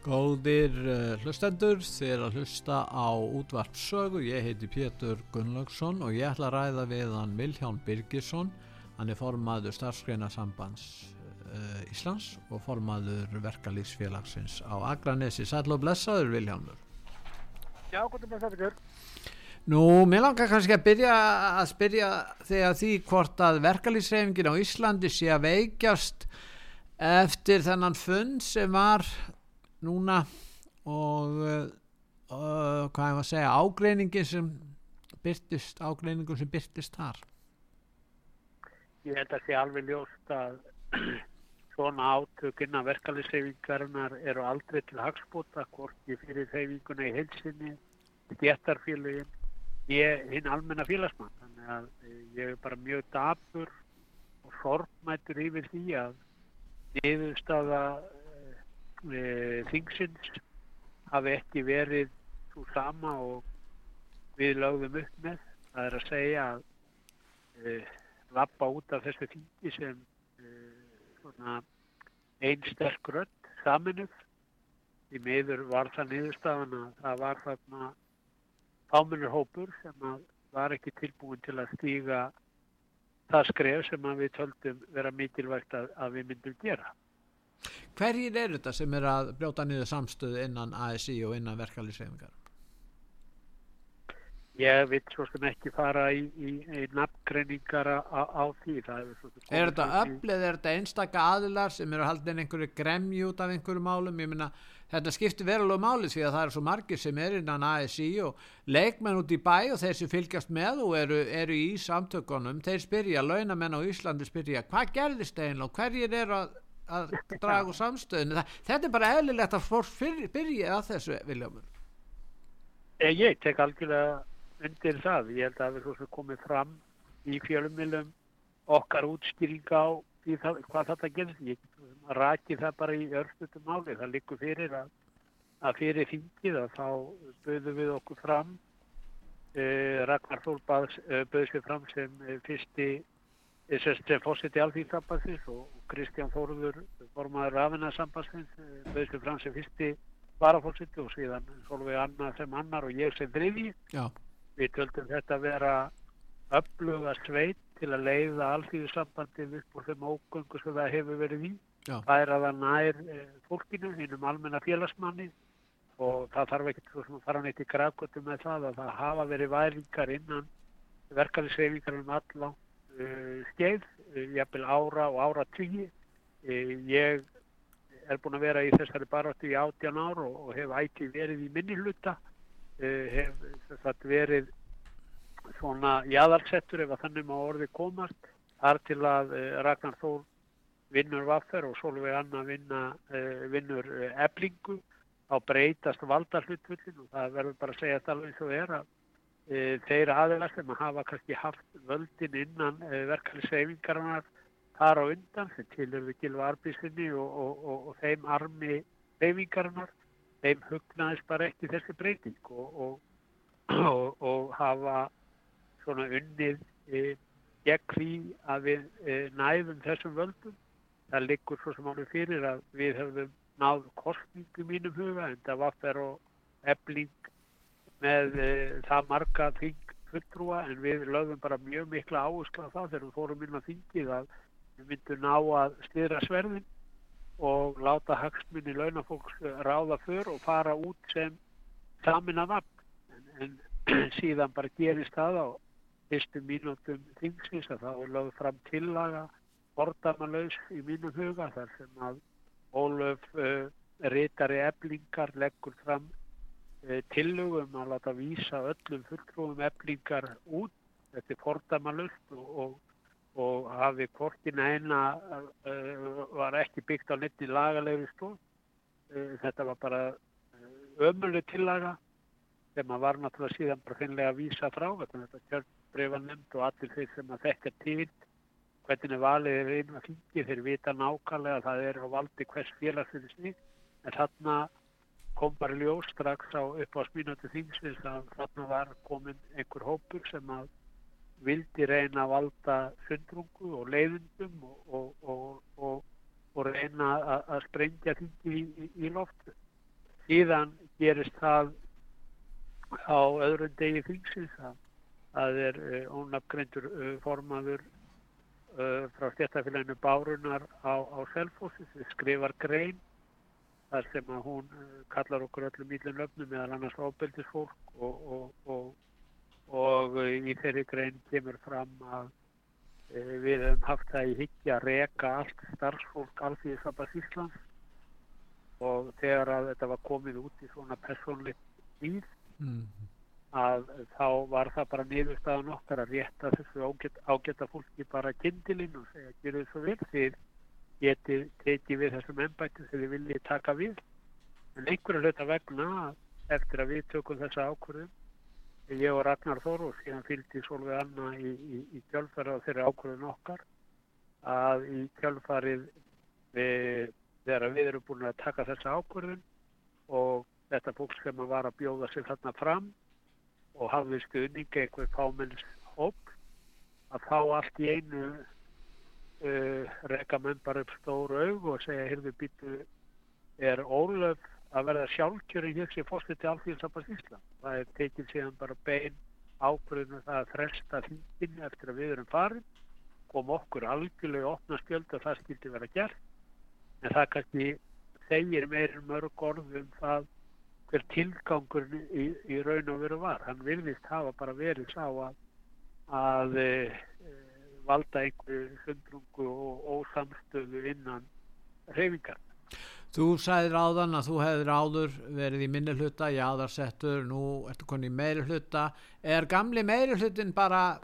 Góðir uh, hlustendur, þið að hlusta á útvart sögu, ég heiti Pétur Gunnlaugsson og ég ætla að ræða við hann Vilján Birgisson, hann er formaður starfsgreinasambands uh, Íslands og formaður verkalýsfélagsins á Akranesi. Sæl og blessaður Viljánur. Já, gott að blessa ykkur. Nú, mér langar kannski að byrja að spyrja þegar því hvort að verkalýsreifingin á Íslandi sé að veikjast eftir þennan fund sem var núna og uh, hvað ég var að segja ágreiningin sem byrtist ágreiningum sem byrtist þar. Ég held að sé alveg ljóst að svona átökinn að verkefliðsreyfingarinnar eru aldrei til hagspota hvorki fyrir reyfinguna í heilsinni stjættarfélagin ég hinn almenna félagsmann. Þannig að ég er bara mjög dapur og sorgmættur yfir því að niðurstaða e, þingsins hafi ekki verið svo sama og við lögðum upp með. Það er að segja að e, lappa út af þessu þingi sem e, svona einn sterk rödd saminuð í meður var það niðurstaðan að það var þarna fámunur hópur sem var ekki tilbúin til að stíga það skref sem við töldum vera mikilvægt að, að við myndum gera Hverjir eru þetta sem er að brjóta niður samstöðu innan ASI og innan verkefliðsreifingar? Ég vil svo sem ekki fara í, í, í nafngreiningar á, á því. Er, er þetta öflið, er þetta einstaka aðilar sem eru haldin einhverju gremju út af einhverju málum? Ég minna, þetta skiptir verulega máli því að það eru svo margir sem er innan ASI og leikmenn út í bæ og þeir sem fylgjast með og eru, eru í samtökunum, þeir spyrja, launamenn á Íslandi spyrja, hvað gerðist eiginlega og hverjir eru að að draga úr samstöðinu þetta er bara eðlilegt að fólk byrja að þessu Viljámur Ég tek algjörlega undir það, ég held að við komum fram í fjölumilum okkar útskýringa á það, hvað þetta gerðs ég raki það bara í örstutum máli. Það likur fyrir að, að fyrir þingið að þá böðum við okkur fram. Eh, Ragnar Þór eh, böðs við fram sem eh, fyrsti sem fórseti alþýrsambansins og Kristján Þóruður formaður rafinarsambansins bauðstu fram sem fyrsti varafórseti og síðan Solveig Anna sem annar og ég sem þriði við töldum þetta að vera öfluga sveit til að leiða alþýðsambandið upp úr þeim ógöngu sem það hefur verið í. Það er að það nær e, fólkinu hinnum almenna félagsmanni og það þarf sem að fara neitt í grækvötu með það að það hafa verið væringar innan verkefnisreifingar um allan uh, skeið, jafnvel ára og ára tíu. Uh, ég er búin að vera í þessari baráttu í áttjan ár og, og hef ætti verið í minni hluta, hef þetta verið svona jæðarsettur ef að þannig má orði komast, þar til að Ragnar Þór vinnur vaffer og Solveig Anna vinna, vinnur eblingu, þá breytast valdarhlutfullin og það verður bara að segja þetta alveg eins og er að þeir aðeins sem hafa kannski haft völdin innan e, verkefnisreifingarinnar þar á undan sem tilurðu gilva arbísinni og, og, og, og þeim armi reifingarinnar þeim hugnaðist bara ekki þessi breyting og hafa svona unnið e, gegn því að við e, næðum þessum völdum. Það liggur svo sem ánum fyrir að við höfum náð kostningu mínum huga en það var þær og ebling með e, það marga þing fulltrúa en við lögum bara mjög mikla áherslu á það þegar við fórum inn á þingið að við myndum ná að styrra sverðin og láta hagsmunni launafólks ráða för og fara út sem samin að nafn en, en síðan bara gerist það á fyrstu mínútum þingsins að það var lögð fram tillaga bordamalauðs í mínum huga þar sem að Ólöf uh, reytari eblingar leggur fram Eh, tillögum að láta vísa öllum fulltrúum eflingar út þetta er fordamalust og, og, og hafi kortina eina uh, var ekki byggt á netti lagalegri stóð. Uh, þetta var bara ömuleg tillaga sem að var náttúrulega síðan bara finlega að vísa frá þetta kjörbreyfa nefnd og allir þeir sem að þekka til hvernig valið er einu að fengi þeir vita nákvæmlega að það er á valdi hvers félagsfyrir sig en þarna kom bara ljós strax á upp á smínötu þingsins að þarna var komin einhver hópur sem að vildi reyna að valda sundrungu og leiðundum og, og, og, og reyna að, að sprengja þingi í, í, í loftu. Síðan gerist það á öðrun degi þingsins að það er uh, ónafgreindur uh, formaður uh, frá stjættafélaginu Bárunar á, á Selfossi sem skrifar grein þar sem að hún uh, kallar okkur öllum ílun öfnum meðal annars ábeldisfólk og, og, og, og uh, í þeirri grein kemur fram að uh, við hefum haft það í higgja að reka allt starfsfólk alþýðisabas Íslands. Og þegar að þetta var komið út í svona personleitt íð mm að þá var það bara niðurstaðan okkar að rétta þessu ágæta, fólki bara kindilinn og segja gerðu svo vel því getið tekið við þessum ennbættum sem þið viljið taka við. En einhverju hluta vegna eftir að við tökum þessa ákvörðum ég og Ragnar Þór og síðan fylgdi Solveig Anna í, í, í kjölfari á þeirri ákvörðun okkar að í kjölfarið við, þegar við erum búin að taka þessa ákvörðun og þetta sem var að bjóða sig þarna fram og hafði stuðning eitthvað fámenns hóp að þá allt í einu uh, reyka menn bara upp stóru aug og segja hirfi býtu er ólöf að verða sjálfkjörin hér sem fórstu til Alþjóðsambans Ísland. Það er tekið síðan bara bein ákvörðinu það að fresta þingin eftir að við erum farin kom okkur algjörlega opna skjöld að það skildi vera gert en það kannski segir meirin mörg orð um það hver tilgangur í, í raun og veru var. Hann virðist hafa bara verið sá að, að e, valda einhverju hundrungu og ósamstöðu innan reyfingar. Þú sæðir áðan að þú hefðir áður verið í minni hluta, jáðarsettur, nú ertu konið í meiri hluta. Er gamli meiri hlutin bara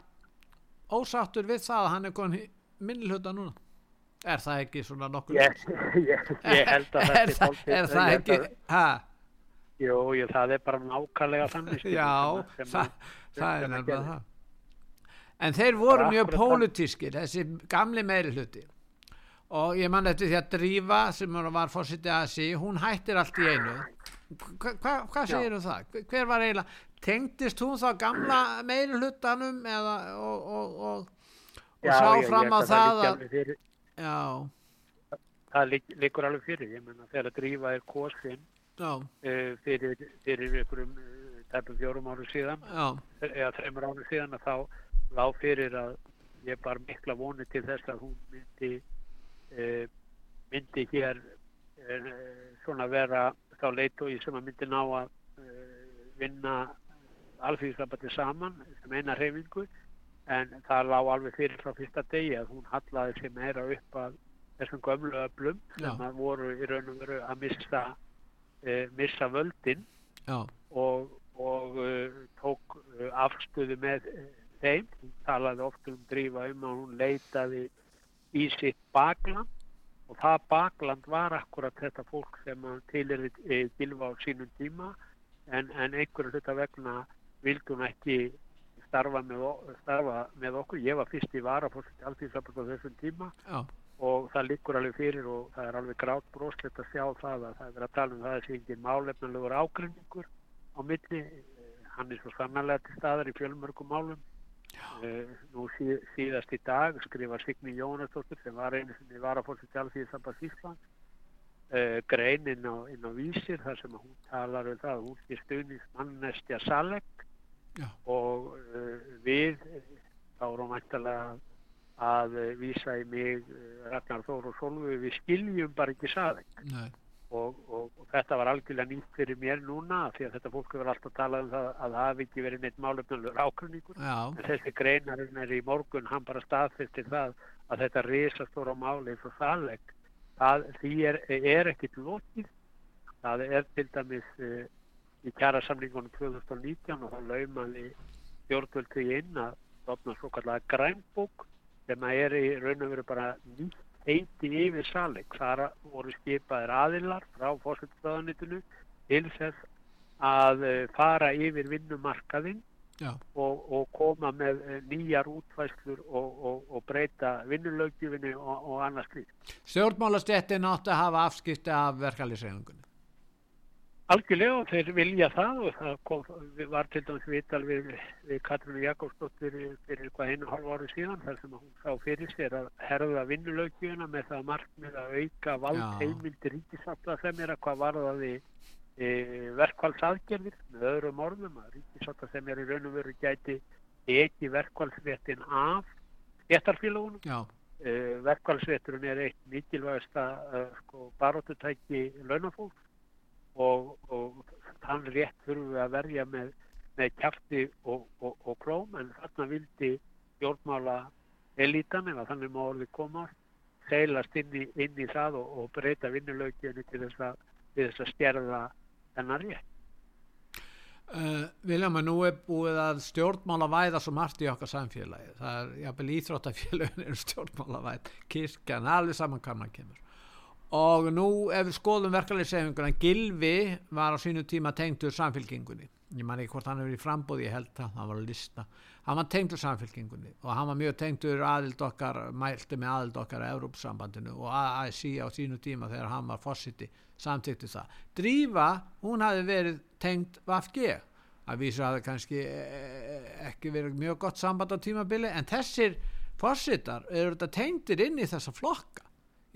ósáttur við það að hann er konið í minni hluta núna? Er það ekki svona nokkur? Ég, ég, ég held að þetta er, er, er það ekki, hæ? Jú, jú, það er bara nákvæmlega þannig. Já, það, það er nefnilega það. En þeir voru mjög pólitískir, þessi gamli meiri hluti. Og ég man eftir því að Drífa, sem var fórsittið að sí, hún hættir allt í einu. Hva, hva, hvað segir þú um það? Hver var eiginlega, tengdist hún þá gamla meiri hlutanum eða, og, og, og, og já, sá ég, fram á það að... Já, það líkur alveg fyrir. Ég menna þegar Drífa er kosinn uh, fyrir, fyrir einhverjum uh, tæpum fjórum áru síðan Já. eða þreymur áru síðan að þá lág fyrir að ég bar mikla voni til þess að hún myndi uh, myndi hér svona vera þá leitói sem að myndi ná að vinna alþjóðsrabati saman sem eina reyfingu en það lág alveg fyrir frá fyrsta degi að hún hallaði sér meira upp að þessum gömlu öflum sem að voru í raun og veru að mista uh, missa völdin Já. og, og uh, tók uh, afstöðu með þeim hún talaði oft um drífa um að hún leitaði í sitt bakland. Og það bakland var akkurat þetta fólk sem til er gilfa á sínum tíma. En, en einhverju hluta vegna vildi hún ekki starfa með, starfa með okkur. Ég var fyrst í varafólk alltíðsabot á þessum tíma. Já. Og það liggur alveg fyrir og það er alveg grátt broslegt að sjá það að það er að tala um það að það sé ekki málefnulegur ágrinningur á milli. Hann er svo sannarlega til staðar í fjölmörgum málum uh, nú sí, síðast í dag skrifar Signi Jónastóttur sem var einu sem var að fóra til Alþýðisambas Ísland uh, grein inn á, inn á vísir þar sem hún talar um það hún er stuðnismannestja Saleg Já. og uh, við þá erum við ættalega að vísa í mig Ragnar Þór og Solveig við skiljum bara ekki saðing og, og, og þetta var algjörlega nýtt fyrir mér núna því að þetta fólk hefur alltaf talað um það að það hafi ekki verið neitt málefnalur ákveðningur en þessi greinarinn er í morgun hann bara staðfistir það að þetta risastóra máli eins og þaðleg það, því er, er ekkit lótið það er til dæmis uh, í kjara samlingunum 2019 og það laumaði stjórnvöld því inn að stofna svo kallega grænbók sem að er í raun og veru bara nýtt heiti yfir saleg. Þar voru skipaðir aðilar frá fórsvöldstöðanitinu til þess að eh, fara yfir vinnumarkaðinn og, og koma með eh, nýjar útvæslur og, og, og breyta vinnulögjufinni og, og annars slíkt. Stjórnmálastéttin átti að hafa afskipti af verkalýsreifingunni. Algjörlega og þeir vilja það og það kom, var til dæmis vital við, við Katrínu Jakobsdóttir fyrir hvað einu hálf ári síðan þar sem hún sá fyrir sér að herða vinnulögjuna með það markmið að auka vald heimildi ríkisátta sem er að hvað varðaði e, verkvaldsaðgerðir með öðrum orðum að ríkisátta sem er í raun og veru gæti ekki verkvaldsréttin af stéttarfélagunum. Já, E, verkvaldsrétturinn er eitt mikilvægasta uh, sko, baróttutæki launafólks og, og þann rétt þurfum við að verja með, með kjafti og, og, og klóm en þarna vildi stjórnmála elitan ef að þannig má orðið koma seilast inn í, inn í það og, breyta vinnulögjönu til þess að, þess að stjerða þennan rétt. Uh, Viljum að nú er búið að stjórnmála væða svo margt í okkar samfélagi. Það er jafnvel íþróttafélagin er stjórnmála væð, kirkjan, alveg saman hvað maður kemur og nú ef við skoðum verkefliðsefinguna Gilvi var á sínu tíma tengdur samfélkingunni ég man ekki hvort hann hefur í frambóði ég held það, hann var að lista. Hann var tengdur samfélkingunni og hann var mjög tengdur aðild okkar, mælti með aðild okkar að Európsambandinu og ASI á sínu tíma þegar hann var fórsiti samtíkti það. Drífa, hún hafi verið tengd Vafge að vísu að það kannski eh, ekki verið mjög gott samband á tímabili en þessir fórsitar eru þetta tengdir inn í þessa flokka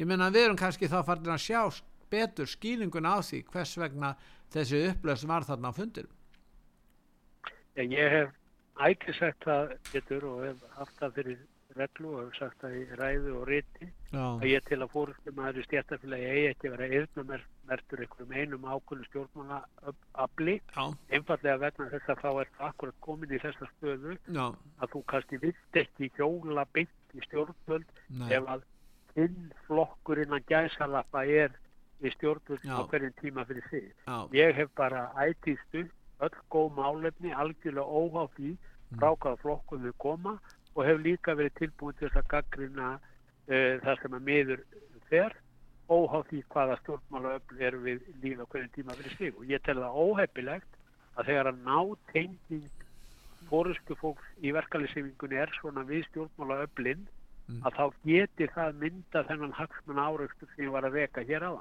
ég meina við erum kannski þá farin að sjá betur skýringun á því hvers vegna þessi upplöðs var þarna á fundir En ég hef ætti sagt það getur og hef haft það fyrir reglu og hef sagt það í ræðu og riti að ég til að fórustum aðri stjættafélagi eigi ekki að vera eðnumertur einhverjum einum ákvölu stjórnmálaafli. Já, einfallega vegna þess að þá er það akkurat komin í þessa stöðu já, að þú kannski vilt ekki hjóla beint í stjórnvöld ef að hinn flokkur innan gæsalappa er í stjórnvöld Já. á hverjum tíma fyrir sig. já, Ég hef bara ætýstu öll góð málefni algjörlega óháð því frá hvaða flokkum við koma og hef líka verið tilbúin til þess að gaggrina uh, það sem að miður fer óháð því hvaða stjórnmálaöfl er við líf á hverjum tíma fyrir sig og ég tel það óheppilegt að þegar að ná tenging fórustu fólks í verkalýsingunni er svona við stjórnmálaöflin Mm. að þá geti það mynda þennan hagsmun áraugstur sem ég var að veka hér á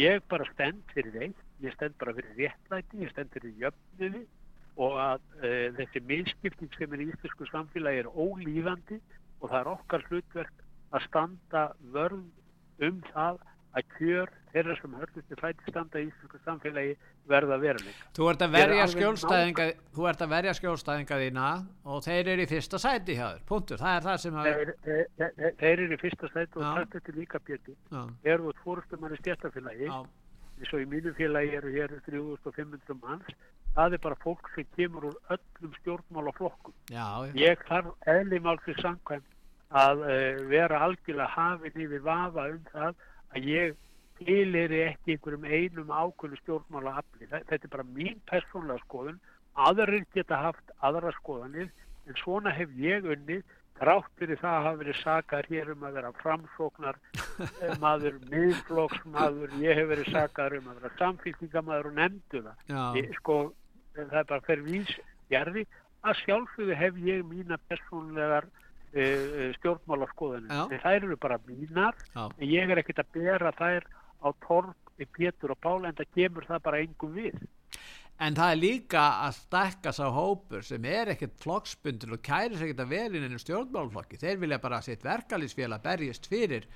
ég bara stend fyrir þeim ég stend bara fyrir réttlæti, ég stend fyrir jöfnuði og að uh, þessi minnskipting sem er í íslensku samfélagi er ólífandi og það er okkar hlutverk að standa vörð um það að kjör þeirra sem hörðusti fæti standa í íslensku samfélagi verða veruleika. Þú ert að Ég er verja alveg skjólstæðinga þú ert að verja skjólstæðinga þína og þeir eru í fyrsta sæti hjá þér, punktur, það er það sem að Þeir, þeir, þeir, þeir eru í fyrsta stætt og það þetta líka bjöti. já, Eru út fórustumar í stjættafélagi já, eins og í mínu félagi eru hér 3500 manns. Það er bara fólk sem kemur úr öllum stjórnmálaflokkum. Já, ég þarf eðlimálsins samkvæmt að uh, vera algjörlega hafin yfir vafa um það að ég tilir ekki einhverjum einum ákveðnu stjórnmála afli. Þetta er bara mín persónlega skoðun. Aðrir geta haft aðra skoðanir en svona hef ég unnið þrátt fyrir það að hafa verið sakar hér um að vera framsóknar eh, maður, miðflokksmaður, ég hef verið sakar um að vera samfélkingamaður og nefndu það. Ég, sko, það er bara fyrir vís gerði að sjálfsögðu hef ég mína persónlegar uh, stjórnmálaskoðanir. Já. En þær eru bara mínar, já, en ég er ekkert að bera þær á torg í Pétur og Pála en það kemur það bara engum við. en það er líka að stekka sá hópur sem er ekkert flokksbundur og kæri sér ekkert að inn í stjórnmálflokki, þeir vilja bara sitt verkalýsfélag berjast fyrir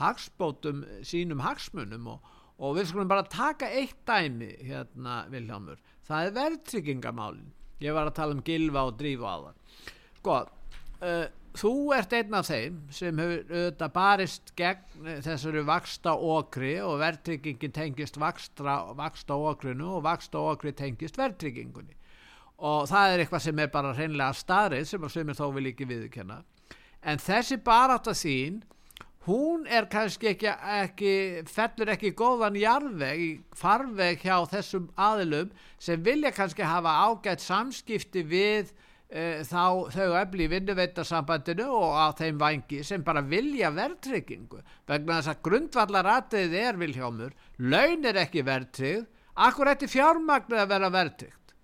hagspótum sínum hagsmunum og, og við skulum bara taka eitt dæmi hérna Viljámur, það er verðtryggingamálin ég var að tala um gilva og drífa á það sko uh, þú ert einn af þeim sem hefur auðvitað barist gegn eh, þessari vaksta okri og verðtryggingin tengist vakstra, vaksta okrinu og vaksta okri tengist verðtryggingunni. Og það er eitthvað sem er bara hreinlega staðrið sem að sömur þó vil ekki viðurkenna. En þessi barátta þín hún er kannski ekki, ekki fellur ekki góðan jarðveg í farveg hjá þessum aðilum sem vilja kannski hafa ágætt samskipti við e, þá þau öfli í vinnuveitasambandinu og á þeim vangi sem bara vilja verðtryggingu vegna þess að grundvallar aðeðið er vilhjámur, laun er ekki verðtrygg, akkur ætti fjármagnir að vera verðtryggt?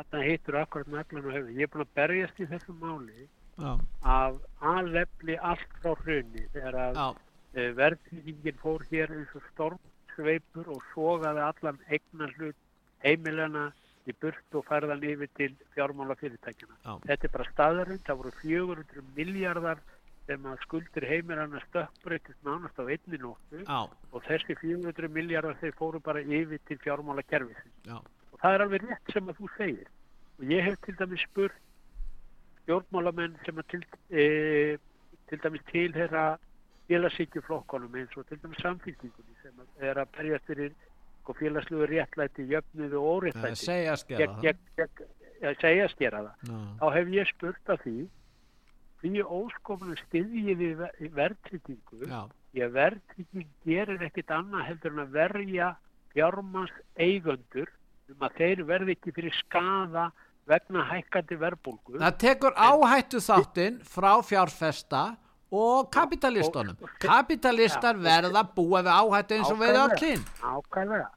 Þetta heitur akkurat nefnilega höfum. Ég er búin að berjast í þessu máli Já, af aðlefli allt frá hrunni þegar að uh, verðtryggingin fór hér eins og stormsveipur og sogaði allan eignar hlut heimilana í burt og færðan yfir til fjármála fyrirtækjana. Já. Þetta er bara staðarinn, það voru 400 miljardar sem að skuldir heimilana stökkbreytist nánast á einni nóttu og þessi 400 miljardar þeir fóru bara yfir til fjármála kerfisins. já, Og það er alveg rétt sem að þú segir. Og ég hef til dæmis spurt stjórnmálamenn sem að til, e, til dæmis tilhera félagsíkjuflokkonum eins og til dæmis samfélkingunni sem að er að berjast fyrir sko, félagslegu réttlæti, jöfnuðu og óréttlæti. segja að skera Gegn- það. Segjast gera það. Þá hef ég spurt að því því óskofnum styðji við ver- verðtryggingu já, Ég verðtrygging gerir ekkit annað heldur en að verja fjármans eigöndur um að þeir verði ekki fyrir skaða vegna hækkandi verðbólgu. það tekur áhættu þáttinn frá fjárfesta og. Og- og- Kapitalistar verða að búa við áhættu eins og við öllin. Ákvæðlega.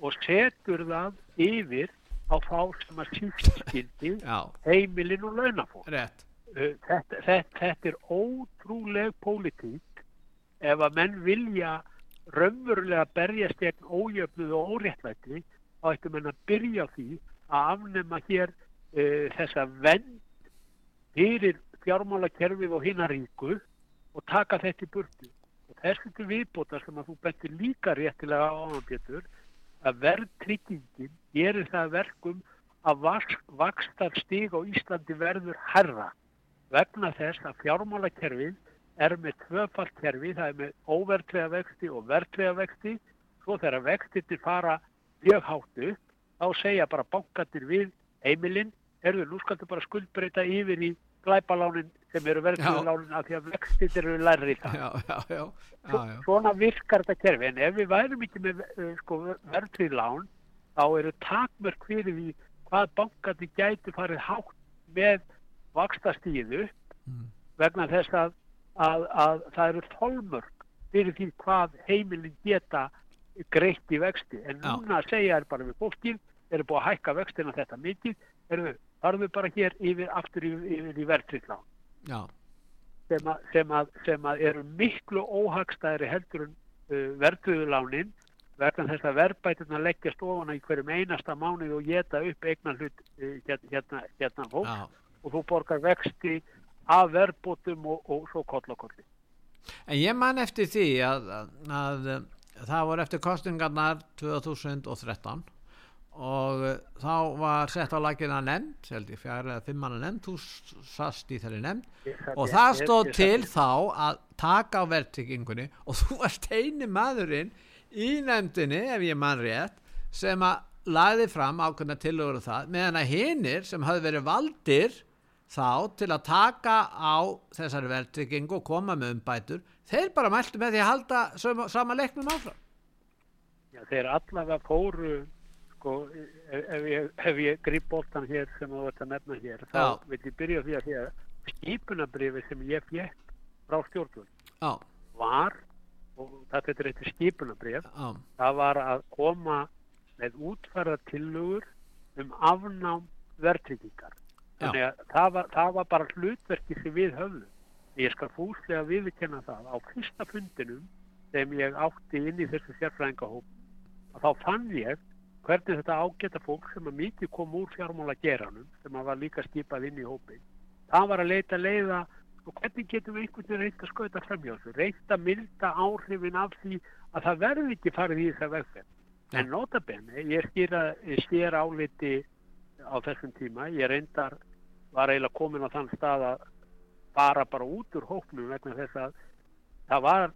Og setur það yfir á þá sem að síst skildi Já, heimilin og launafólk. Uh, Þetta, þetta, þetta er ótrúleg pólitík. Ef að menn vilja raunverulega berjast gegn ójöfnuð og óréttlæti þá ættum menn að byrja því að afnema hér uh, þessa vend fyrir fjármálakerfið og hinnar ríku og taka þetta í burtu. Og þessu til viðbóta sem að þú bentir líka réttilega á áhanbjötur að verðtryggingin gerir það að verkum að vakstar stig á Íslandi verður herra vegna þess að fjármálakerfið er með tvöfalt kerfi, það er með óvertlega vexti og vertlega vexti, svo þegar vextinni fara mjög háttu, þá segja bara bankatir við heimilinn, erðu nú skaldu bara skuldbreyta yfir í glæpalánin sem eru verðtrygglánin af því að vextinni eru lærri það. Já, já, já, já, Svo- já. Svona virkar þetta kerfi, en ef við værum ekki með uh, sko, verðtrygglán, þá eru takmörk fyrir því hvað bankandi gæti farið hátt með vakstastíðu Mm. vegna þess að, að, að það eru tólmörk fyrir því hvað heimilin geta greitt í vexti. En núna segja er bara við fólkið, eru búið að hækka vextina þetta mikið, eru farðu bara hér yfir, aftur yfir, yfir í verðtrygglán já. Sem, að- sem, að, sem að eru miklu óhagstæðri heldur en uh, verðtrygglánin vegna þess að verðbæturna leggjast ofan í hverjum einasta mánuð og geta upp eignan hlut uh, hérna, hérna, hérna fólk já. og þú borgar vexti af verðbótum og, og svo kollakolli. En ég man eftir því að, að, að það voru eftir kostingarnar 2013 og uh, þá var sett á lakina nefnd, held ég fjara eða fimmana nefnd, þú sast í þeirri nefnd og það stóð til þá að taka á verðtryggingunni og þú varst eini maðurinn í nefndinni, ef ég man rétt, sem að lagði fram ákveðna tillögur um það, meðan að hinnir sem hafði verið valdir þá til að taka á þessari verðtryggingu og koma með umbætur, þeir bara mæltu með því að halda sama leiknum áfram. Já, þeir allavega fóru sko, ef, ef ég, ef ég grýp boltan hér sem þú ert að nefna hér þá Já. vil ég byrja því að því að skipunabrifi sem ég fekk frá stjórnvöld Já, var og þetta er eitthvað skipunabrif já, það var að koma með útfæra tillögur um afnám verðtryggingar. Þannig að það var, það var bara hlutverki sem við höfðum. Ég skal fúslega viðkenna það. Á fyrsta fundinum sem ég átti inn í þessu sérfræðingahóp að þá fann ég hvernig þetta ágæta fólk sem að mikið kom úr fjármála geranum sem að var líka skipað inn í hópin það var að leita leiða og hvernig getum við einhvern veginn reynt að skauta framhjá þessu? Reynt að milda áhrifin af því að það verði ekki farið í þessa vegferð. En notabenni, ég skýra skýr áliti á þessum tíma, ég reyndar var eiginlega komin á þann stað að bara bara út úr hóknum vegna þess að það var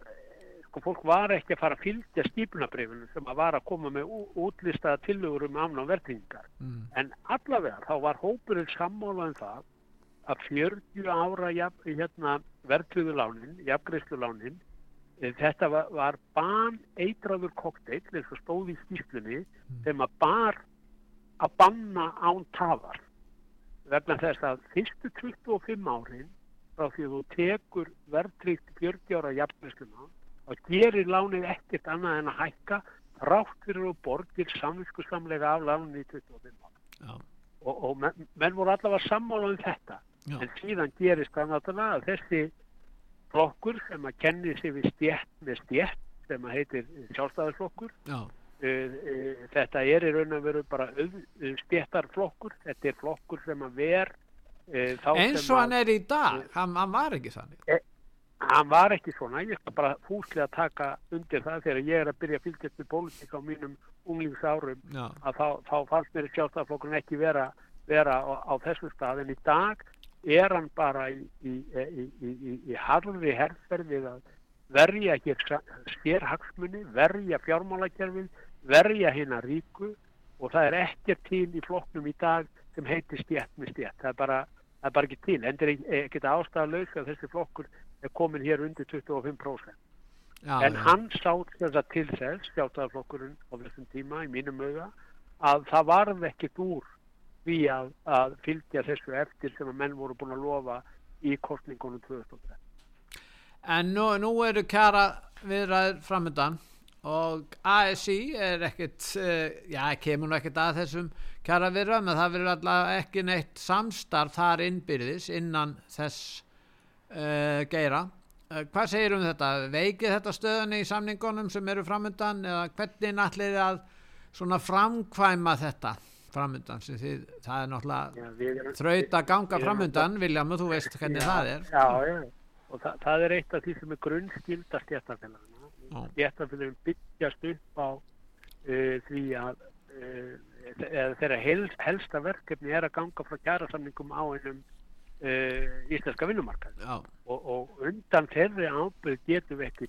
sko fólk var ekki að fara að fylgja skipunabrifinu sem að var að koma með útlistaða tillögur um afnám verðringar mm, en allavega þá var hópurinn sammála um það að 40 ára jafn, hérna, verðtröðulánin, jafngreyslulánin þetta var, var ban eitraður kokteill eins og stóð í skýslunni sem að bar að banna án tafar. Vegna þess að fyrstu 25 árin frá því að þú tekur verðtrykt 40 ára jafnveisluna og gerir lánið ekkert annað en að hækka rátt fyrir og borgir samvinskusamlega af lánið í 25 ára. Já. Og, og menn, menn voru allavega sammála um þetta. Já. En síðan gerist það náttúrulega að þessi flokkur sem að kenni sig við stjætt með stjætt sem að heitir sjálfstæðarflokkur Já. Uh, uh, þetta er í raun og veru bara stjættarflokkur þetta er flokkur sem að ver uh, þá eins og að- hann er í dag hann, hann var ekki þannig hann var ekki svona, ég skal bara fúslega taka undir það þegar ég er að byrja að fylgjast með pólitík á mínum unglingsárum Já. að þá, þá fannst mér sjálfstæðarflokkurinn ekki vera, vera á, á þessu stað en í dag er hann bara í, í, í, í, harfi herferð við að verja hér stérhagsmunni, verja fjármálakerfið, verja hérna ríku og það er ekkert til í flokknum í dag sem heitir stjætt með stjætt. Það er bara, það er bara ekki til. Endur ekkert ástæðalaus að þessi flokkur er komin hér undir 25%. Já, En já. hann sá þess að til þess, sjálfstæðarflokkurinn á þessum tíma, í mínum auga, að það varð ekkert úr því að, að fylgja þessu eftir sem að menn voru búin að lofa í kostningunum 2013. En nú, nú eru kjara viðræður framöndan og ASI er ekkit, uh, já, kemur nú ekkit að þessum kjara viðræðum, en það verður alltaf ekki neitt samstarf þar innbyrðis innan þess geira. Uh, hvað segir um þetta? Veikið þetta stöðunni í samningunum sem eru framöndan eða hvernig allir að svona framkvæma þetta framöndan sem þið, það er náttúrulega Já, þraut að ganga framöndan, Viljámu, þú veist hvernig það er. Já, já. Og það, það er eitt af því sem er grunnskilda stjættarfélagina. Já. Stjættarfélagin byggjast upp á uh, því að uh, þeirra helst, helsta verkefni er að ganga frá kjærasamningum á einum uh, íslenska vinnumarkað. Og, og undan þeirri ábyrð getum við ekki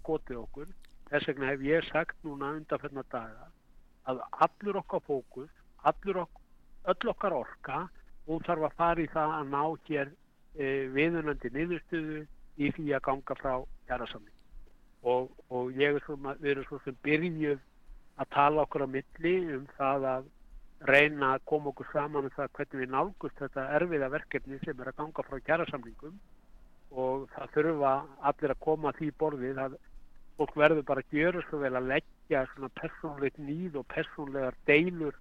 skotið okkur. Þess vegna hef ég sagt núna undanfennar daga að allur okkar fókus allur okkar, öll okkar orka hún þarf að fara í það að ná hér e, viðunandi niðurstöðu í því að ganga frá kjærasamning og, og ég er svona, við erum svo sem byrjuð að tala okkur á milli um það að reyna að koma okkur saman um það hvernig við nálgust þetta erfiða verkefni sem er að ganga frá kjærasamningum og það þurfa allir að koma því borðið að fólk verður bara að gjöra svo vel að leggja svona persónlegt nýð og persónlegar deilur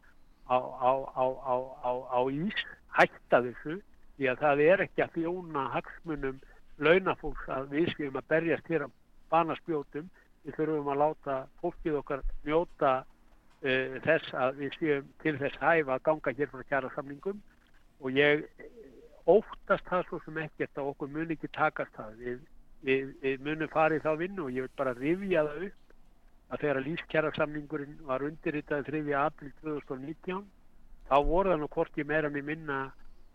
á, á, á, á, ís, hætta þessu. Því að það er ekki að þjóna hagsmunum launafólks að við séum að berjast hér að bana spjótum við þurfum að láta fólkið okkar njóta uh, þess að við séum til þess hæfa að ganga hér frá kjara samningum og ég óttast það svo sem ekkert að okkur mun ekki takast það. Við, við, við munum farið þá vinnu og ég vil bara rifja það upp að þegar lífskjara samningurinn var undirritað 3. april 2019 þá voru það nú hvort ég meira með minna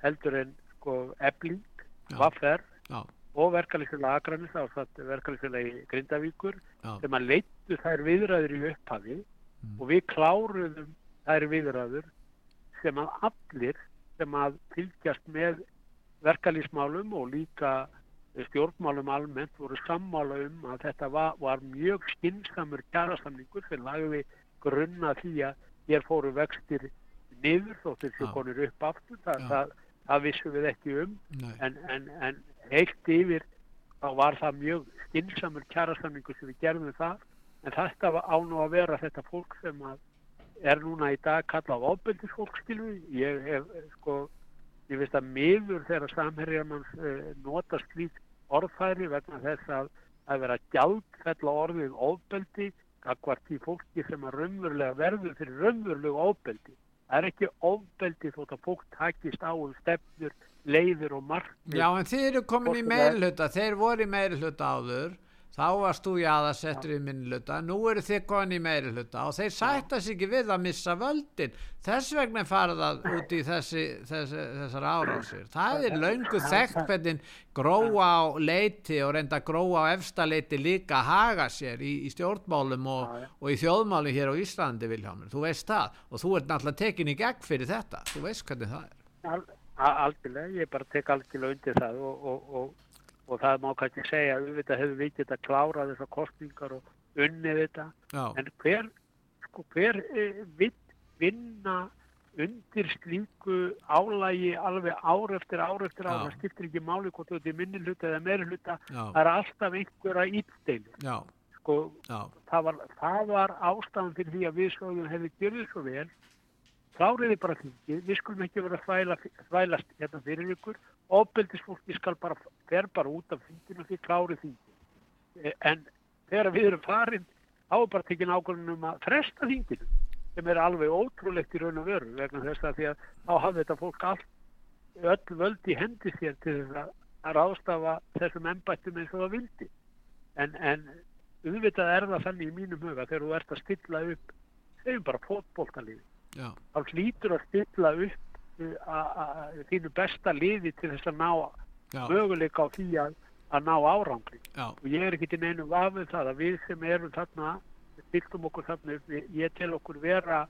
heldur en sko ebling, vaffer og verkalýslega Akranis verkalýslega Grindavíkur já, sem að leittu þær viðræður í upphafi Mm. og við kláruðum þær viðræður sem að allir sem að fylgjast með verkalýsmálum og líka stjórnmálum almennt voru sammála um að þetta var, var mjög skinsamur kjærasamningur sem lagði grunna því að hér fóru vextir niður þóttir Já. konur upp aftur það, það, það vissum við ekki um en, en, en heilt yfir þá var það mjög skinsamur kjærasamningur sem við gerðum það en þetta á nú að vera þetta fólk sem að er núna í dag kallað ofbeldisfólk skilu ég hef eh, sko ég veist að miður þegar samherjamanns uh, nota slík orðfæri vegna þess að að vera gjaldfella orðið ofbeldi akkvart því fólki sem að raunverulega verður fyrir raunverulegu ofbeldi. Það er ekki ofbeldi þótt að fólk takist á um stefnur leiðir og markmið. Já, en þið eru komin í meirhluta, þeir voru í meirhluta áður, þá varst þú jaðarsettur í minnhluta, nú eru þið komin í meirhluta og þeir sætta sig ekki við að missa völdin. Þess vegna fara það út í þessi, þessi, þessar árásir. Það er löngu þekkt hvernig gróa á leiti og reynda gróa á efsta leiti líka að haga sér í, í stjórnmálum og, og í þjóðmálum hér á Íslandi, Viljámur. Þú veist það og þú ert náttúrulega tekin í gegn fyrir þetta. Þú veist hvernig það er. Al, algjörlega, ég bara tek algjörlega undir það og, og, og, og það má kannski segja að auðvitað hefur við getað klárað þessar kostningar og unnið þetta. Já, en hver, sko, hver eh, vill vinna undir slíku álægi alveg ár eftir ár eftir ár, það skiptir ekki máli hvort þetta er minni hluta eða meiri hluta, Já. það er alltaf einhverja já, Sko, það var, var ástæðan fyrir því að við sögum hefði gjörðið svo vel, kláriði bara þingið, við skulum ekki vera að þvæla, þvælast hérna fyrir ykkur, ofbeldisfólki skal bara, fer bara út af þinginu því klárið þingið. E, En þegar við erum farin, þá er bara tekinn ákvörðunum um að fresta þinginu, sem er alveg ótrúlegt í raun og veru, vegna þess að því að þá hafði þetta fólk allt, öll völd í hendi sér til þess að, að ráðstafa þessum embættum eins og það vildi. En, en auðvitað er það þannig í mínum huga þegar þú ert að stilla upp, segjum bara fótboltalífi, já, þá hlýtur að stilla upp þínu besta liði til þess að ná já, möguleika á því að, að ná árangri. já, Og ég er ekki til neinu vafið það að við sem erum þarna, stilltum okkur þarna upp, ég tel okkur vera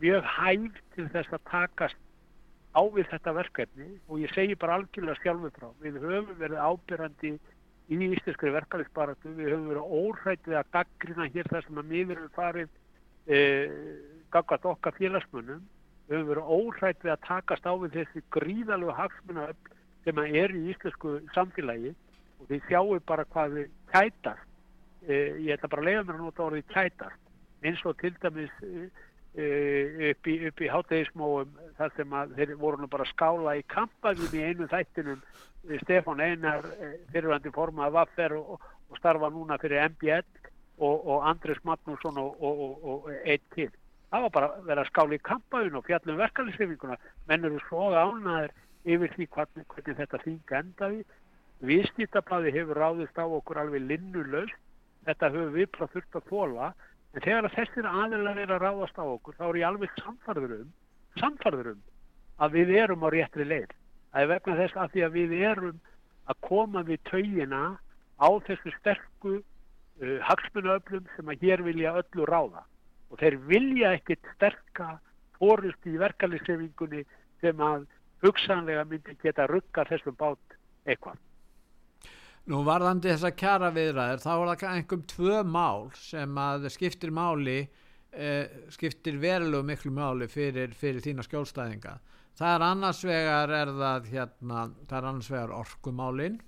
mjög hæf til þess að takast á við þetta verkefni og ég segi bara algjörlega sjálfur frá. Við höfum verið ábyrrandi í íslenskri verkefnisbaratu, við höfum verið óhrætt við að gaggrina hér þar sem að miður við farið e, gaggat okkar félagsmönnum, við höfum verið óhrætt við að takast á við þessi gríðalegu hagsmuna sem að er í íslensku samfélagi. Og þið sjáu bara hvað við kætast, e, ég ætla bara að leiða mér að nota orðið kætast eins og til dæmis e, e, upp í, í hátegismóum þar sem að þeir voru nú bara skála í kampaðum í einu þættinum eh, Stefán Einar eh, fyrirvændi formaði Vaffer og, og starfa núna fyrir MBL og, og Andres Magnússon og, og, eitt til. Það var bara að vera að skála í kampaðun og fjallum verkefnisefinguna menn eru svo ánæður yfir því hvernig, hvernig þetta þing endaði. Viðskiptablaði hefur ráðist á okkur alveg linnulaust. Þetta höfum við bara þurft að þóla en þegar að þessir aðilar er að ráðast á okkur þá er ég alveg samfarður um samfarður um að við erum á réttri leið. Það er vegna þess að því að við erum að koma við taugina á þessu sterku uh, hagsmunaöflum sem að hér vilja öllu ráða og þeir vilja ekkit sterka fórust í verkalisefingunni sem að hugsanlega myndi geta rugga þessum bát eitthvað Nú varðandi þessa kjara viðræður, þá er það einhverjum tvö mál sem að skiptir máli, eh, skiptir verulegu miklu máli fyrir, fyrir þína skjólstæðinga. Það er annars vegar, er það, hérna, það er annars vegar orkumálin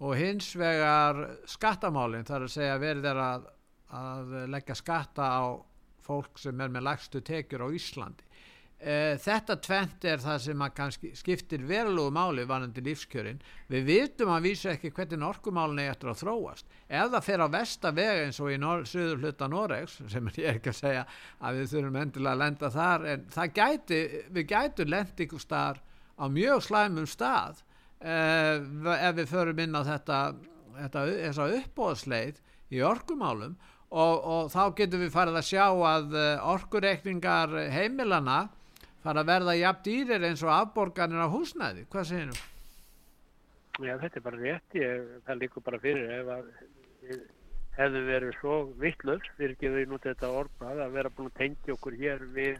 og hins vegar skattamálin, það er að segja verið er að, að leggja skatta á fólk sem er með lagstu tekjur á Íslandi. Eh, þetta tvent er það sem kannski skiptir verulegu máli varandi lífskjörin við vitum að vísa ekki hvernig orkumálunni eftir að þróast ef það fer á vestaveg eins og í söður hluta Noregs sem ég er ekki að segja að við þurfum endilega að lenda þar en gæti, við gætum staðar á mjög slæmum stað eh, ef við förum inn á þetta, þetta þessa uppbóðsleið í orkumálum og, og þá getum við farið að sjá að eh, orkureikningar heimilana fara að verða jafn dýrir eins og afborganir af húsnæði. Hvað segir þú? Já, þetta er bara rétt, ég, það líkur bara fyrir ef að hefðu verið svo vittlust, fyrir ekki við notið þetta orðbað, að vera búin að tengja okkur hér við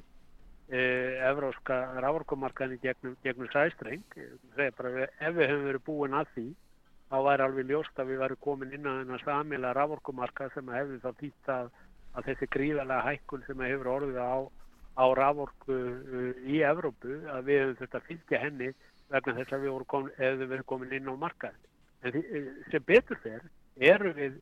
e, evróska rávorkumarkaðin gegnum, gegnum sæstreng, segja bara við, ef við hefum verið búin að því, þá væri alveg ljóst að við væri komin inn á þennan samila rávorkumarkað sem hefði þá þýtt að, að þessi gríðalega hækkun sem hefur orðið á, á rávorku uh, í Evrópu, að við hefum þetta fylgja henni vegna þess að við vorum komin, við komin inn á markaðin. En því, eh, sem betur fer, erum við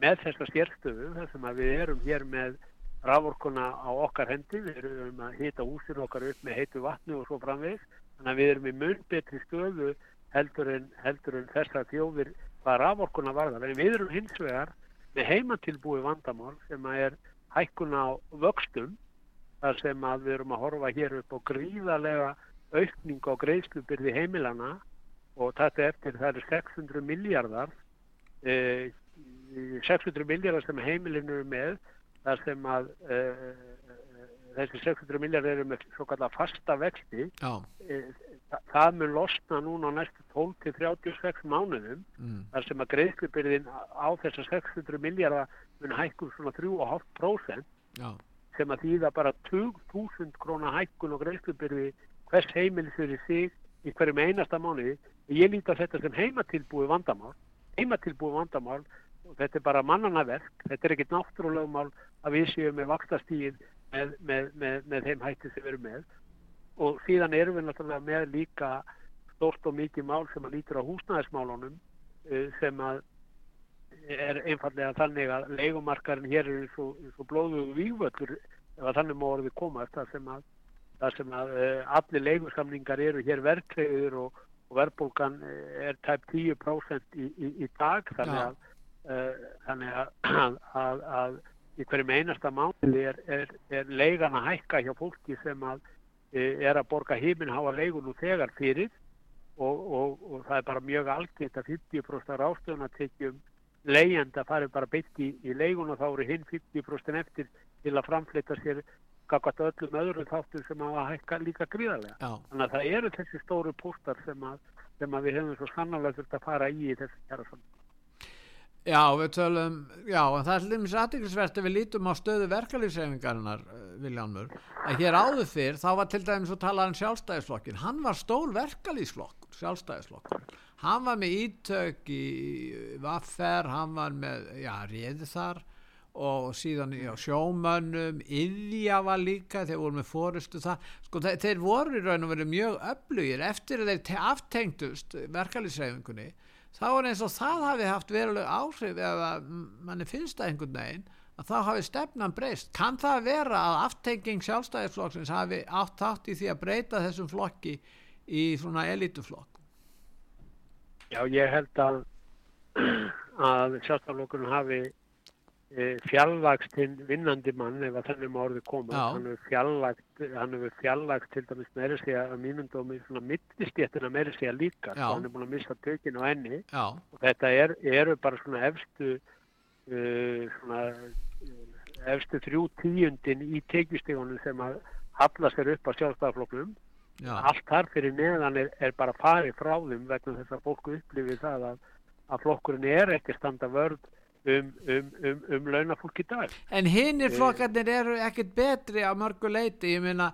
með þessa sérstöðu, þar sem að við erum hér með raforkuna á okkar hendi, við erum að hita húsir okkar upp með heitu vatni og svo framvegis, þannig að við erum í mun betri stöðu heldur en, heldur en þessa þjóðir hvað raforkuna varðar. En við erum hins vegar með heimatilbúi vandamál sem að er hækkuna á vöxtum, þar sem að við erum að horfa hér upp á gríðarlega aukning á greiðslubyrði heimilana og þetta eftir það eru 600 miljardar eh, 600 miljardar sem heimilinu eru með þar sem að eh, þessi 600 miljardar eru með svo kallar fasta vexti eh, þa- það mun losna núna á næstu 12 til 36 mánuðum mm, þar sem að greiðslubyrðin á þessar 600 miljardar mun hækkum svona 3,5% já, sem að þýða bara 20.000 krónar hækkun og greiðslubyrði hvers heimilis fyrir sig í hverjum einasta mánuði. Ég líti á þetta sem heimatilbúi vandamál, heimatilbúi vandamál. Og þetta er bara mannana verk, þetta er ekkit náttúrulegumál að við séum með vakstastíð með, með, með, með þeim hætti sem við erum með og síðan erum við náttúrulega með líka stort og mikið mál sem að lítur á húsnæðismálunum uh, sem að er einfallega þannig að leikumarkarinn hér er svo, svo blóðu vývöldur ef að þannig má orðið komast það sem að, það sem að uh, allir leikusamningar eru hér verðtregður og, og verðbólgan er tæp 10% í, í, í dag þannig að, uh, þannig að, að, í hverjum einasta máli er, er, er leigan að hækka hjá fólki sem að er að borga heiminháa leigun og þegar fyrir og, og, og það er bara mjög algeitt að 50% rástöðunatekjum leiðjanda farið bara beitt í, í leigun og þá eru hinn 50% eftir til að framflita sér kakvat öllum öðrum þáttum sem að hækka líka gríðarlega. Já. Þannig að það eru þessi stóru póstar sem að, sem að við hefum svo sannlega þurft að fara í þessi kjara saman. Já, við tölum, já, en það er hlumis aðdeglisvert ef við lítum á stöðu verkalýfsefingarnar, Viljánmur, að hér áður fyrr, þá var til dæmis að tala um sjálfstæðisflokkin, hann var stór verkalýfsflokkur, sjálfstæðisflokkur, hann var með ítök í vaffer, hann var með, já, réði þar og síðan já, sjómönnum, yðja var líka, þeir voru með fórustu það, sko þeir, þeir voru í raun og verið mjög öflugir eftir að þeir aftengdust verkalýfsefingunni, þá er eins og það hafi haft veruleg áhrif eða manni finnst það einhvern veginn að þá hafi stefnan breyst. Kann það vera að aftenging sjálfstæðisflokksins hafi átt þátt í því að breyta þessum flokki í svona elituflokk Já, ég held að að sjálfstæðisflokkurinn hafi e, fjallagst hinn vinnandi mann ef að þennum orði koma. Já. hann hefur fjallagt hann hefur fjallagt til dæmis meiri segja að mínum dómi svona mittistjéttina meiri segja líka. Já. sko, hann er búin að missa tökinn á enni Já, og þetta er, eru bara svona efstu uh, svona uh, efstu þrjú tíundin í tekjustegunum sem að halla sér upp á sjálfstæðafloknum já, allt þar fyrir neðan er, er bara farið frá þeim vegna þess að fólku upplifið það að, að flokkurinn er ekki að standa vörð um, um, um, um launafólk í dag. En hinnir flokkarnir eru ekkert betri á mörgu leiti, ég meina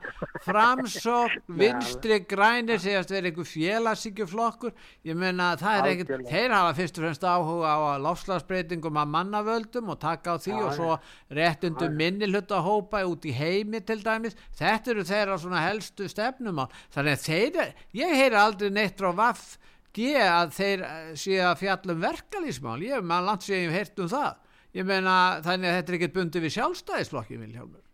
framsók, vinstri grænir segast verið einhver félagsíkjuflokkur ég meina það er Algjörlega. þeir hafa fyrst og fremst áhuga á lofslagsbreytingum að mannavöldum og taka á því og svo réttundum minni hluta hópa út í heimi til dæmis. Þetta eru þeirra svona helstu stefnum á þannig að þeir, ég heyri aldrei neitt frá vaff G að þeir eh, séu að fjalla um verkalýsmál ég hef maður langt sér ég hef heyrt um það. Ég meina þannig að þetta er ekkert bundið við sjálfstæðisflokki Vilhjálmur.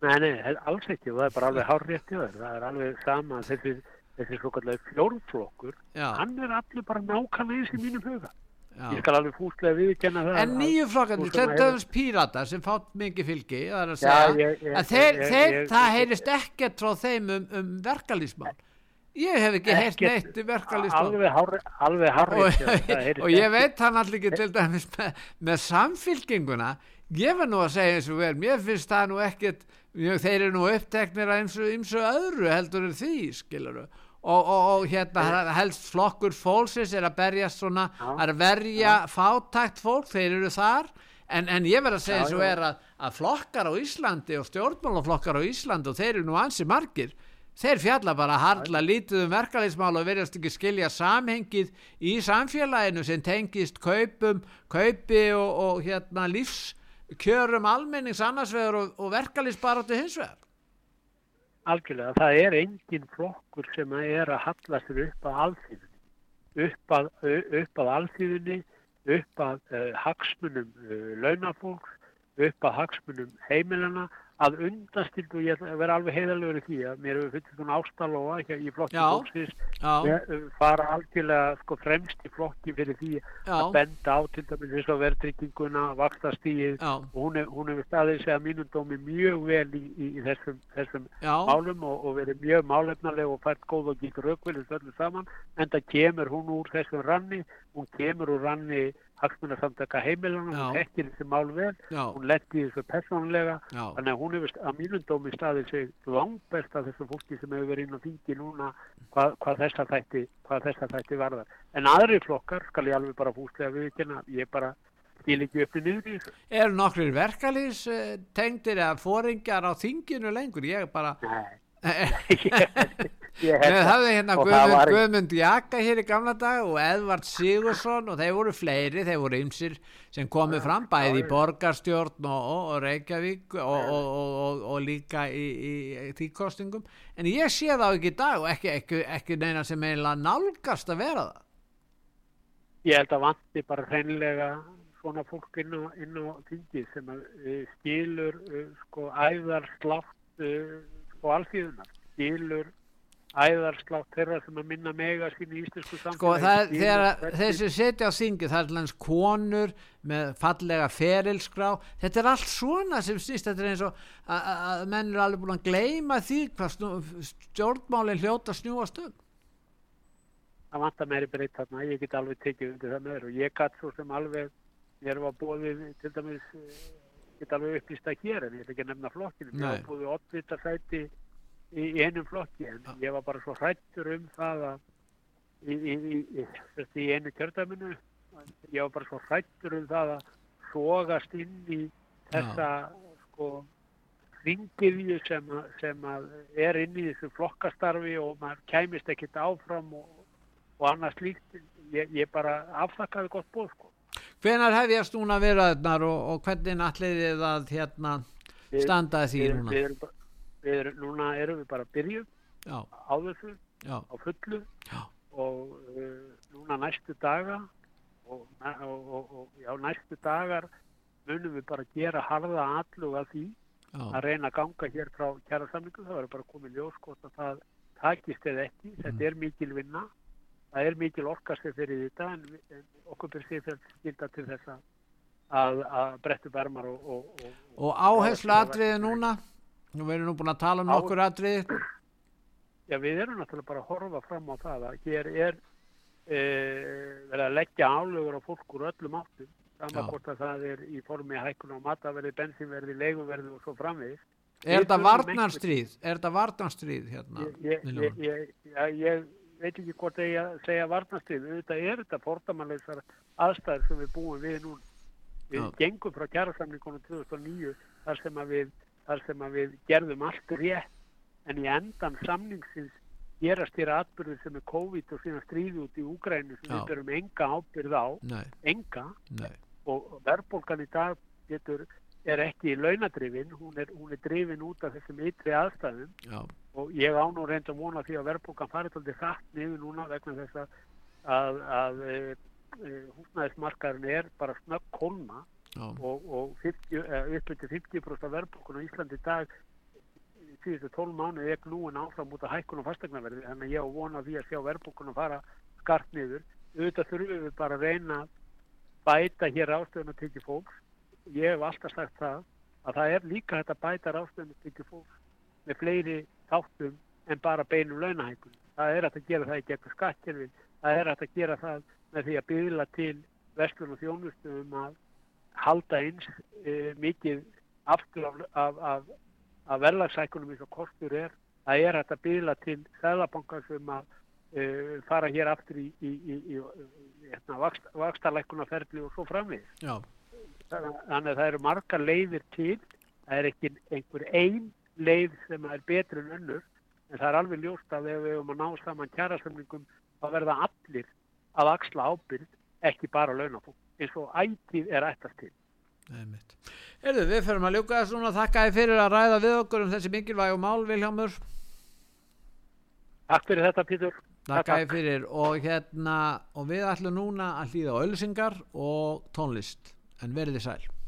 Nei, nei, alls ekki. Það er bara alveg hár rétt þér það er alveg sama þessi, þessi svo kallega fjórflokkur Já. hann er allir bara nákvæmlega í mínum huga. Já. ég skal alveg fúslega viðkenna það. En nýju sem þetta er pírata sem fátt mikið fylgi, það er að Já, segja. ég- ég- að þeir, ég- þeir, það heyrist ekkert frá þeim um, um verkalýsmál. Ég hef ekki Ekkert- neitt um verkalýsmál. alveg hár, alveg hár Og, og ég veit hann allir ekki til dæmis með, með samfylkinguna, ég var nú að segja eins og vel, mér finnst það nú ekkert, mjög, þeir eru nú uppteknir að eins og, eins og öðru heldur en því, skiluru. Og, og, hérna helst flokkur fólksins er að berjast svona, að verja fátækt fólk, þeir eru þar. En, en ég verð að segja eins og er að, að flokkar á Íslandi og stjórnmálaflokkar á Íslandi og þeir eru nú ansi margir þeir fjalla bara harla lítið um verkalýsmál og verðast ekki skilja samhengið í samfélaginu sem tengist kaupum, kaupi og, og hérna lífskjörum almennings annars vegar og, og verkalýsbaratu hins vegar. Algjörlega, það er engin flokkur sem að er að halla sér upp að alþýðunni. Upp að, að alþýðunni upp að uh, hagsmunum uh, launafólks upp að hagsmunum heimilana að undastildu, og ég að vera alveg heiðalegur í því að mér hefur fyrir svona ástalóa í flokki fólksins eh, fara algjörlega sko fremst í flokki fyrir því Já. að benda á til dæmis verðtrygginguna, vakstastíð Já. og hún, hefur staðið sig að mínum dómi mjög vel í, í, í þessum, þessum málum og, og verið mjög málefnaleg og fært góð og raukvelist öllu saman en það kemur hún úr þessum ranni hún kemur úr ranni hagsmunarsamtaka hún þekkir þessi mál vel já, hún letti þessu persónlega já, þannig að hún hefur að mínum dómi staðið sig langbest af þessu fólki sem hefur verið inn á þingi núna hvað, hvað þessa þætti þætti varðar. En aðri flokkar skal ég alveg bara fúslega viðkynna ég bara skil ekki upp í þessu. Eru nokkrir verkalýs tengdir eða fóringjar á þinginu lengur, ég bara Nei, ég held Við að- hafði hérna það. Guðmund, Guðmund Jaka hér í gamla dag og Edvard Sigursson og þeir voru fleiri, þeir voru ymsir sem komið fram bæði í borgarstjórn og, og, og Reykjavík og, og, líka í, í, tíkostingum en ég sé það ekki í dag og ekki, ekki, ekki neina sem eiginlega nálgast að vera það. ég held að vanti bara hreinlega svona fólk inn á, inn á þingið sem uh, skilur uh, sko æðarslátt uh, sko alþýðunar skilur æðarslátt þeirra sem að minna mega sín í íslensku samfélagi Sko það er hvernig- þeir sem setja á þingi það er lands konur með fallega ferilskrá. Þetta er allt svona sem snýst þetta er eins og að- menn er alveg búin að gleyma því hvað snú, stjórnmálin hljóta snúast um. Það vantar meiri breytt þarna, ég get alveg tekið undir það með þér og ég gatt svo sem alveg mér var bóðið til dæmis get alveg upplýst að hér en ég ætla ekki að nefna flokkinu, Nei. var bóðið oddvita sæti í, í einum flokki en ég var bara svo hrættur um það að í, í, í, einu kjördæminu ég var bara svo hrættur um það að sogast inn í þessa sko ringiðju sem, sem að er inn í þessu flokkastarfi og maður kæmist ekkert áfram og, og annað slíkt ég, ég bara afþakkaði gott bóð sko. Hvenar hefjast núna viðræðnar og, og hvernig allir þið að hérna Við- standaði því við, núna? við, bara- við erum, núna erum við bara að byrju á þessu á fullu. Já, og uh, núna næstu daga og, og, og, já, næstu dagar munum við bara gera harða alluga því já, að reyna að ganga hér frá kjæra samlingu það verður bara komið ljós hvort að það takist eða ekki, Mm. þetta er mikil vinna það er mikil orkastið fyrir þetta en, við- en okkur sér fyrir skilda til þess að, að, að brettu bermar og, og, og, og áherslu atriði núna nú verðum nú búin að tala um Á- nokkur atriði Já, við erum náttúrulega bara að horfa fram á það að hér er e, verið að leggja álugur á fólk úr öllum áttum sama Já. hvort að það er í formi hækkun á mataverði, bensinverði, leiguverði og svo framvegis. er þetta varnarstríð er þetta varnarstríð hérna Ég, ég, ég, ég veit ekki hvort ég að segja varnastið, auðvitað er þetta fordamalegsar aðstæður sem við búum við núna. Við Já. gengum frá kjærasamlingunum 2009 þar sem að við, þar sem að við gerðum allt rétt en í endan samningsins gerast þér atbyrðu sem er COVID og síðan stríði út í Úgrænu sem Já. við berum enga ábyrð á, nei, enga nei, og verðbólgan í dag getur, er ekki launadrifin, hún er, hún er drifin út af þessum ytri aðstæðum já, og ég á nú reynd að vona því að verðbólgan farið aldrei hratt niður núna vegna þess að, að, að e, e, húsnæðismarkaðurinn er bara snögg kólna já, og, og 50, eh, upp til 50% af verðbólgun á Íslandi dag síðustu 12 mánu er knúin áfram út af hækkun og fastegnaverði þannig að ég á vona því að sjá verðbólgun að fara skart niður. Auðvitað þurfum við bara að reyna að bæta hér ástöðun að tekja fólks. Ég hef alltaf sagt það að það er líka þetta bæta ástöðun að tekja fólks með fleiri þáttum en bara beinum launahækun það er að gera það í gegnum skattkerfin það er að gera það með því að byggla til vestlun og þjónustu um að halda eins e, mikið aftur af, af, af, af verðlagsækunum eins og kostur er. Það er að byggla til sæðlabankar sem að e, fara hér aftur í, í, í, í, hérna, vakst, vakstalækunarferðli og svo framvið þannig að það eru margar leiðir til. Það er ekki einhver ein leið sem er betri en önnur. En það er alveg ljóst að ef við höfum að ná saman kjærasamlingum þá verða allir að axla ábyrgð ekki bara launafólk eins og ætið er ættast til. Erðu, við fyrir að ljúka þessu núna. Þakka þið fyrir að ræða við okkur um þessi mikilvægu mál Vilhjámur Takk fyrir þetta Pítur Þakka þið fyrir. Og hérna og við ætlum núna að hlýða á ölsingar og tónlist. En verið þið sæl